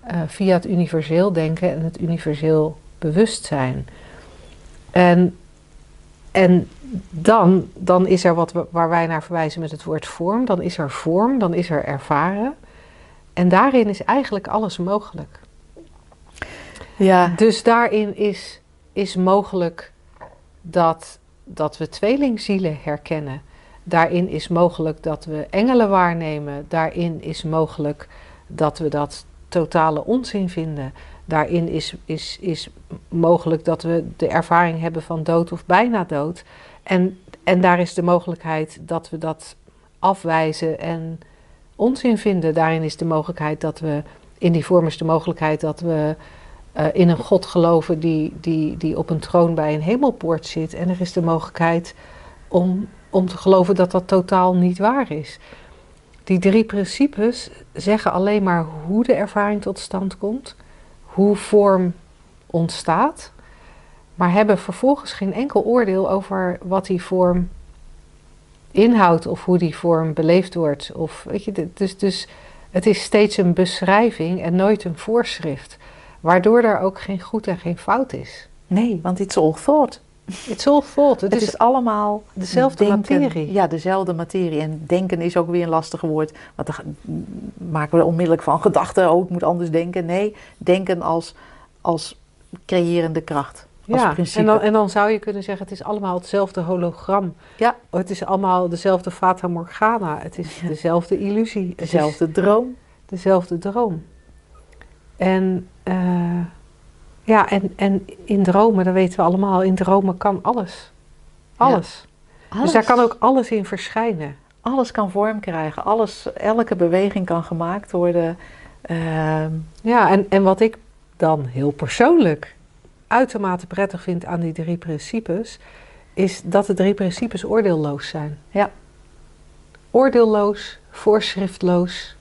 Eh, via het universeel denken en het universeel bewustzijn. En, en dan, dan is er wat we, waar wij naar verwijzen met het woord vorm. Dan is er vorm, dan is er ervaren. En daarin is eigenlijk alles mogelijk. Ja. Dus daarin is, is mogelijk dat, dat we tweelingzielen herkennen. Daarin is mogelijk dat we engelen waarnemen. Daarin is mogelijk dat we dat totale onzin vinden. Daarin is, is, is mogelijk dat we de ervaring hebben van dood of bijna dood. En, en daar is de mogelijkheid dat we dat afwijzen en onzin vinden. Daarin is de mogelijkheid dat we, in die vorm is de mogelijkheid dat we eh, in een God geloven die, die, die op een troon bij een hemelpoort zit. En er is de mogelijkheid om, om te geloven dat dat totaal niet waar is. Die drie principes zeggen alleen maar hoe de ervaring tot stand komt, hoe vorm ontstaat, maar hebben vervolgens geen enkel oordeel over wat die vorm inhoudt of hoe die vorm beleefd wordt. Of, weet je, dus, dus het is steeds een beschrijving en nooit een voorschrift, waardoor er ook geen goed en geen fout is. Nee, want it's all thought. It's all thought. Het, Het is, is allemaal dezelfde denken. materie. Ja, dezelfde materie. En denken is ook weer een lastig woord. Want dan maken we onmiddellijk van gedachten. Oh, ik moet anders denken. Nee, denken als, als creërende kracht. Als ja, principe. en dan, en dan zou je kunnen zeggen, het is allemaal hetzelfde hologram. Ja. Het is allemaal dezelfde Fata Morgana. Het is dezelfde illusie. Dezelfde droom. dezelfde droom. En, eh, ja, en, en in dromen, dat weten we allemaal, in dromen kan alles. Alles. Dus daar kan ook alles in verschijnen. Alles kan vorm krijgen. Alles, elke beweging kan gemaakt worden. Ehm, Ja, en, en wat ik dan heel persoonlijk uitermate prettig vind aan die drie principes, is dat de drie principes oordeelloos zijn. Ja. Oordeelloos, voorschriftloos.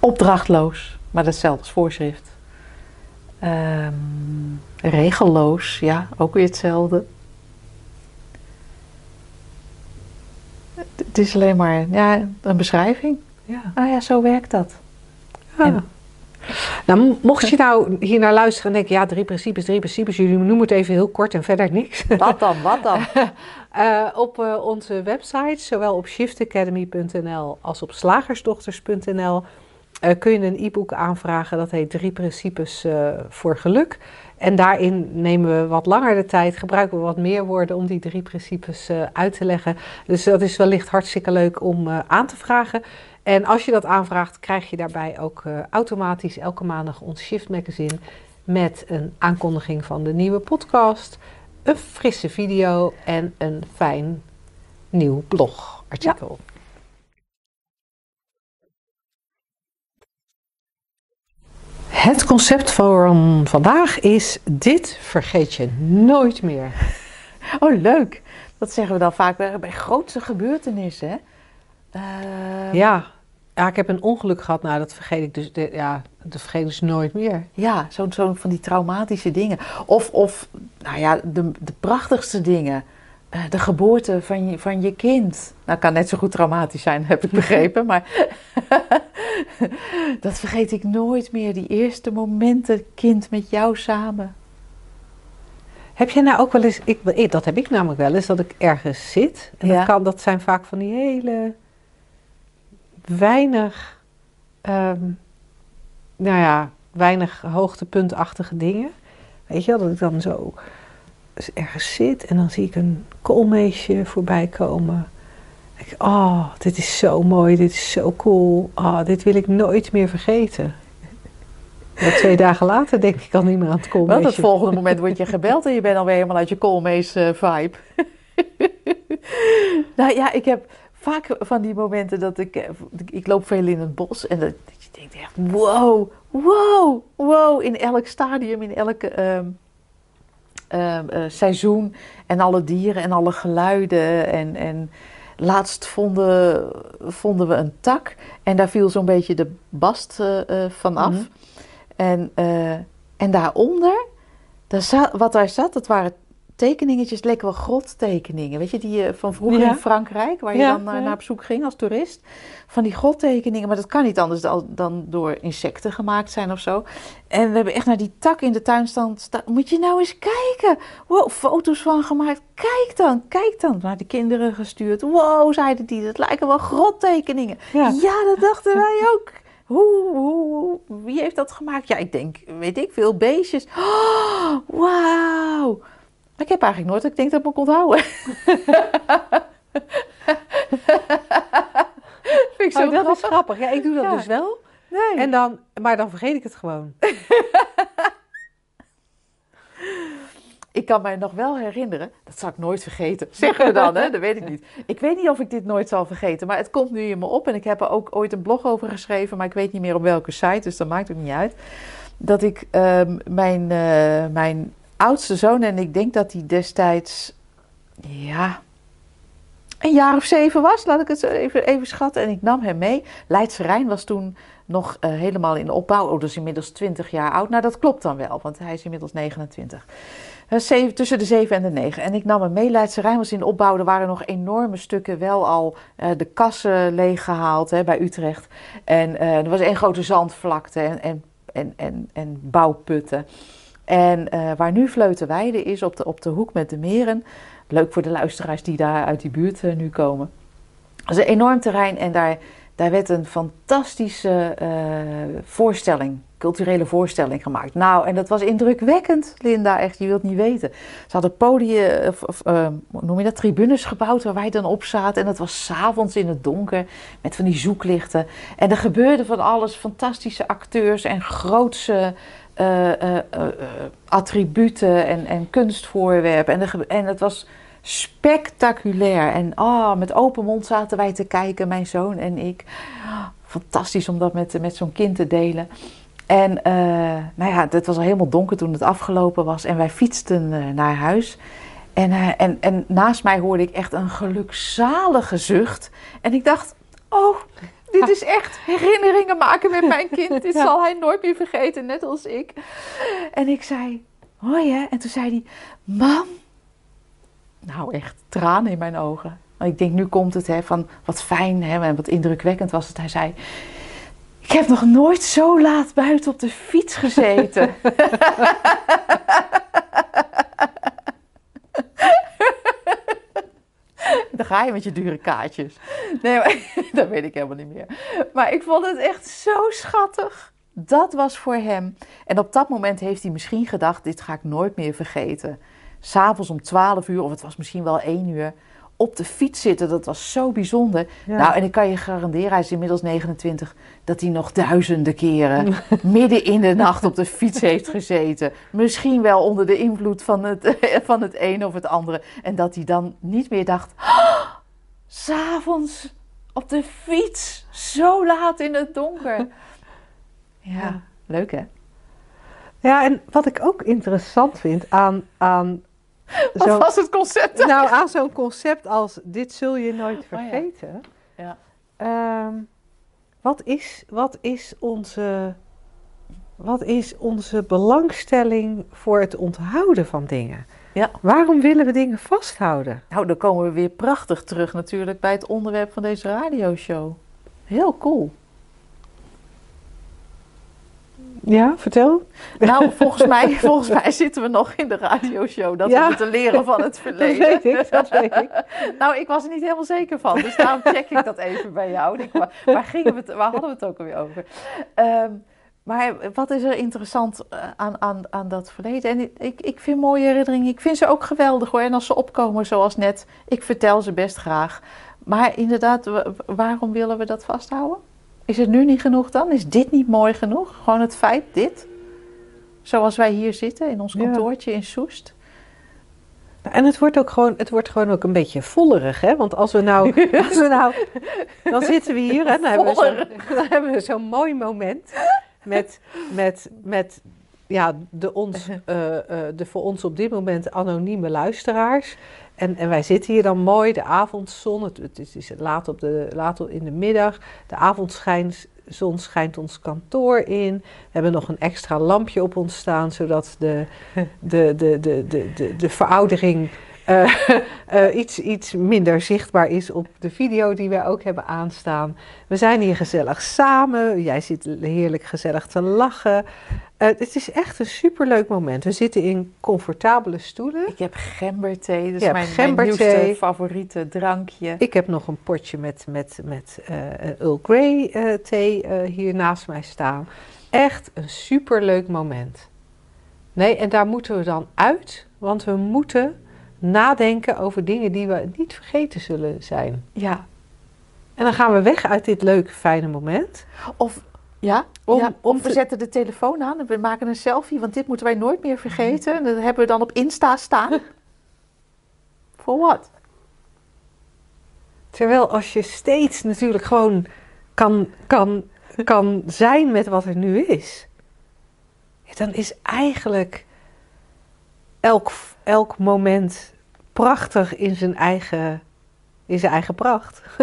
opdrachtloos. Maar datzelfde als voorschrift. Ehm, regelloos. Ja, ook weer hetzelfde. Het- is alleen maar ja, een beschrijving. Ja. Ah ja, zo werkt dat. Ja. En- Nou, mocht je nou hier naar luisteren en denken, ja, drie principes, drie principes, jullie noemen het even heel kort en verder niks. Wat dan, wat dan? Eh, op eh, onze website, zowel op shiftacademy.nl als op slagersdochters.nl, eh, kun je een e-book aanvragen. Dat heet Drie Principes eh, voor Geluk. En daarin nemen we wat langer de tijd, gebruiken we wat meer woorden om die drie principes eh, uit te leggen. Dus dat is wellicht hartstikke leuk om aan te vragen. En als je dat aanvraagt, krijg je daarbij ook automatisch elke maandag ons Shift Magazine met een aankondiging van de nieuwe podcast, een frisse video en een fijn nieuw blogartikel. Het concept van vandaag is: dit vergeet je nooit meer. Oh, leuk. Dat zeggen we dan vaak bij grootste gebeurtenissen. Hè? Uh... Ja. ja, ik heb een ongeluk gehad. Nou, dat vergeet ik dus, de, ja, dat vergeet ik dus nooit meer. Ja, zo'n zo van die traumatische dingen. Of, of nou ja, de, de prachtigste dingen. Uh, de geboorte van je, van je kind. Nou, kan net zo goed traumatisch zijn, heb ik begrepen. maar dat vergeet ik nooit meer. Die eerste momenten, kind met jou samen. Heb jij nou ook wel eens, ik, dat heb ik namelijk wel eens, dat ik ergens zit. En dat, kan, dat zijn vaak van die hele weinig, um, nou ja, weinig hoogtepuntachtige dingen. Weet je wel, dat ik dan zo ergens zit en dan zie ik een koolmeesje voorbij komen. Ik, oh, dit is zo mooi, dit is zo cool. Oh, dit wil ik nooit meer vergeten. Twee dagen later denk ik al niet meer aan het koolmeesje. Want het volgende moment word je gebeld en je bent alweer helemaal uit je koolmees uh, vibe. nou ja, ik heb vaak van die momenten dat ik... Eh, ik loop veel in het bos en dat, je denkt echt... Wow, wow, wow. In elk stadium, in elke... Ehm, ehm, eh, seizoen en alle dieren en alle geluiden en, en laatst vonden, vonden we een tak en daar viel zo'n beetje de bast uh, van af. Mhm. En, uh, en daaronder, daar wat daar zat, dat waren tekeningetjes, lekker wel grottekeningen. Weet je, die uh, van vroeger in Frankrijk, waar je dan uh, naar op zoek ging als toerist. Van die grottekeningen, maar dat kan niet anders dan, dan, door insecten gemaakt zijn of zo. En we hebben echt naar die tak in de tuin staan. Moet je nou eens kijken. Wow, foto's van gemaakt. Kijk dan, kijk dan. Naar de kinderen gestuurd. Wow, zeiden die, dat lijken wel grottekeningen. Ja, ja dat dachten wij ook. Hoe, hoe, wie heeft dat gemaakt? Ja, ik denk, weet ik veel, beestjes. Oh, wauw. Ik heb eigenlijk nooit, ik denk dat ik me kon houden. Vind ik zo oh, dat is grappig. Ja, ik doe dat dus wel. Nee. En dan, maar dan vergeet ik het gewoon. ik kan mij nog wel herinneren, dat zal ik nooit vergeten. Zeggen we dan, hè? Dat weet ik niet. Ik weet niet of ik dit nooit zal vergeten, maar het komt nu in me op. En ik heb er ook ooit een blog over geschreven, maar ik weet niet meer op welke site, dus dat maakt ook niet uit. Dat ik uh, mijn, uh, mijn oudste zoon, en ik denk dat hij destijds, ja, een jaar of zeven was, laat ik het even, even schatten. En ik nam hem mee. Leidse Rijn was toen nog uh, helemaal in de opbouw. Oh, dus inmiddels 20 jaar oud. Nou, dat klopt dan wel, want hij is inmiddels 29. Uh, tussen de 7 en de 9. En ik nam hem mee. Leidse Rijn was in opbouw. Er waren nog enorme stukken wel al uh, de kassen leeggehaald hè, bij Utrecht. En er was één grote zandvlakte en, en, en, en, en bouwputten. En waar nu Vleutenweide is, op de, op de hoek met de meren leuk voor de luisteraars die daar uit die buurt uh, nu komen. Het is een enorm terrein en daar, daar werd een fantastische uh, voorstelling, culturele voorstelling gemaakt. Nou, en dat was indrukwekkend, Linda, echt, je wilt niet weten. Ze hadden podium, of, noem je dat, tribunes gebouwd waar wij dan op zaten. En dat was s'avonds in het donker, met van die zoeklichten. En er gebeurde van alles, fantastische acteurs en grootse... Uh, uh, attributen en, en kunstvoorwerpen. En, en het was spectaculair. En oh, met open mond zaten wij te kijken, mijn zoon en ik. Fantastisch om dat met, met zo'n kind te delen. En nou ja, het was al helemaal donker toen het afgelopen was. En wij fietsten naar huis. En, en, en naast mij hoorde ik echt een gelukzalige zucht. En ik dacht, oh, dit is echt herinneringen maken met mijn kind. Dit zal hij nooit meer vergeten, net als ik. En ik zei, hoi hè? En toen zei hij, mam, nou echt tranen in mijn ogen. Ik denk, nu komt het, hè, van wat fijn hè, en wat indrukwekkend was het. Hij zei, ik heb nog nooit zo laat buiten op de fiets gezeten. Dan ga je met je dure kaartjes. Nee, maar, dat weet ik helemaal niet meer. Maar ik vond het echt zo schattig. Dat was voor hem. En op dat moment heeft hij misschien gedacht: dit ga ik nooit meer vergeten s'avonds om 12 uur, of het was misschien wel 1 uur, op de fiets zitten. Dat was zo bijzonder. Ja. Nou, en ik kan je garanderen, hij is inmiddels 29, dat hij nog duizenden keren midden in de nacht op de fiets heeft gezeten. Misschien wel onder de invloed van het, van het een of het andere. En dat hij dan niet meer dacht, "Ah, s'avonds op de fiets, zo laat in het donker. Ja, Ja. leuk hè? Ja, en wat ik ook interessant vind aan, aan Wat zo'n was het concept? nou, aan zo'n concept als dit zul je nooit Oh ja. vergeten. Ja. Ehm, wat, is, wat, is onze, wat is onze belangstelling voor het onthouden van dingen? Ja. Waarom willen we dingen vasthouden? Nou, dan komen we weer prachtig terug natuurlijk bij het onderwerp van deze radioshow. Heel cool. Ja, vertel. Nou, volgens mij, volgens mij zitten we nog in de radioshow. Dat Ja. we moeten leren van het Dat verleden. weet ik, dat weet ik. Nou, ik was er niet helemaal zeker van. Dus daarom check ik dat even bij jou. Ik, waar, waar, gingen we het, waar hadden we het ook alweer over? Ehm, maar wat is er interessant eh, aan, aan, aan dat verleden? En ik, ik vind mooie herinneringen. Ik vind ze ook geweldig hoor. En als ze opkomen zoals net, ik vertel ze best graag. Maar inderdaad, wa- waarom willen we dat vasthouden? Is het nu niet genoeg dan? Is dit niet mooi genoeg? Gewoon het feit, dit? Zoals wij hier zitten in ons Ja. kantoortje in Soest. En het wordt ook gewoon, het wordt gewoon ook een beetje vollerig, hè? Want als we nou, als we nou dan zitten we hier en dan hebben we zo'n- dan hebben we zo'n mooi moment met, met, met ja, de, ons, eh, eh, de voor ons op dit moment anonieme luisteraars. En, en wij zitten hier dan mooi, de avondzon, het, is, laat, op de, laat in de middag, de avondzon schijnt ons kantoor in. We hebben nog een extra lampje op ons staan, zodat de, de, de, de, de, de, de veroudering eh, eh, iets, iets minder zichtbaar is op de video die wij ook hebben aanstaan. We zijn hier gezellig samen. Jij zit heerlijk gezellig te lachen. Eh, het is echt een superleuk moment. We zitten in comfortabele stoelen. Ik heb gemberthee, dat is Je hebt mijn, mijn gemberthee. nieuwste favoriete drankje. Ik heb nog een potje met, met, met Earl Grey thee hier naast mij staan. Echt een superleuk moment. Nee, en daar moeten we dan uit, want we moeten nadenken over dingen die we niet vergeten zullen zijn. Ja, En dan gaan we weg uit dit leuke, fijne moment. of, ja, Om- ja, om of we te- zetten de telefoon aan en we maken een selfie, want dit moeten wij nooit meer vergeten. En dat hebben we dan op Insta staan. Voor wat? Terwijl als je steeds natuurlijk gewoon kan, kan, kan zijn met wat er nu is, dan is eigenlijk elk, elk moment prachtig in zijn eigen, in zijn eigen pracht.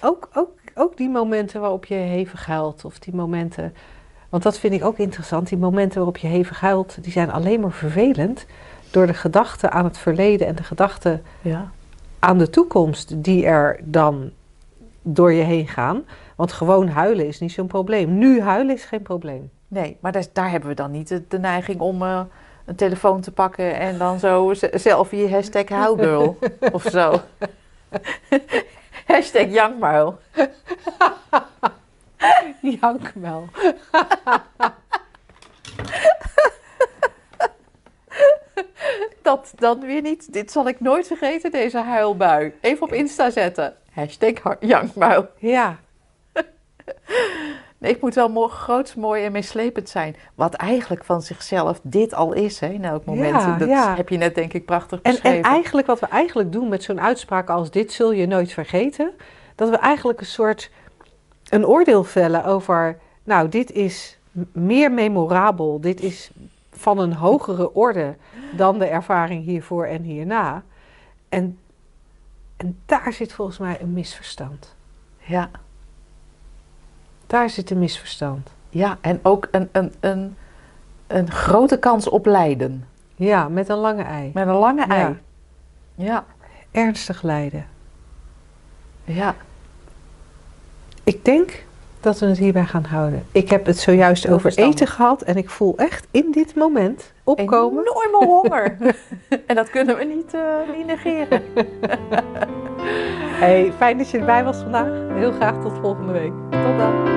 ook, ook, ook die momenten waarop je hevig huilt, of die momenten. Want dat vind ik ook interessant. Die momenten waarop je hevig huilt, die zijn alleen maar vervelend door de gedachte aan het verleden en de gedachte Ja. aan de toekomst die er dan door je heen gaan. Want gewoon huilen is niet zo'n probleem. Nu huilen is geen probleem. Nee, maar daar, daar hebben we dan niet de, de neiging om eh, een telefoon te pakken en dan zo selfie hashtag huilgirl of zo. hashtag jankmuil. Jankmel. Dat dan weer niet. Dit zal ik nooit vergeten, deze huilbui. Even op Insta zetten. Hashtag ha- jankmuil. Ja, Nee, ik moet wel mo- groots, mooi en meeslepend zijn. Wat eigenlijk van zichzelf dit al is, hè, in elk moment. Ja, dat ja. heb je net denk ik prachtig en, beschreven. en eigenlijk wat we eigenlijk doen met zo'n uitspraak als dit zul je nooit vergeten. Dat we eigenlijk een soort een oordeel vellen over, nou dit is meer memorabel. Dit is van een hogere orde dan de ervaring hiervoor en hierna. En, en daar zit volgens mij een misverstand. Ja, Daar zit een misverstand. ja, en ook een, een, een, een grote kans op lijden. Ja, met een lange ei. Met een lange Ja. ei. Ja, Ernstig lijden. ja. Ik denk dat we het hierbij gaan houden. Ik heb het zojuist Heel over verstandig. eten gehad en ik voel echt in dit moment opkomen. Enorme honger. en dat kunnen we niet, niet negeren. Hey, fijn dat je erbij was vandaag. Heel graag tot volgende week. Tot dan.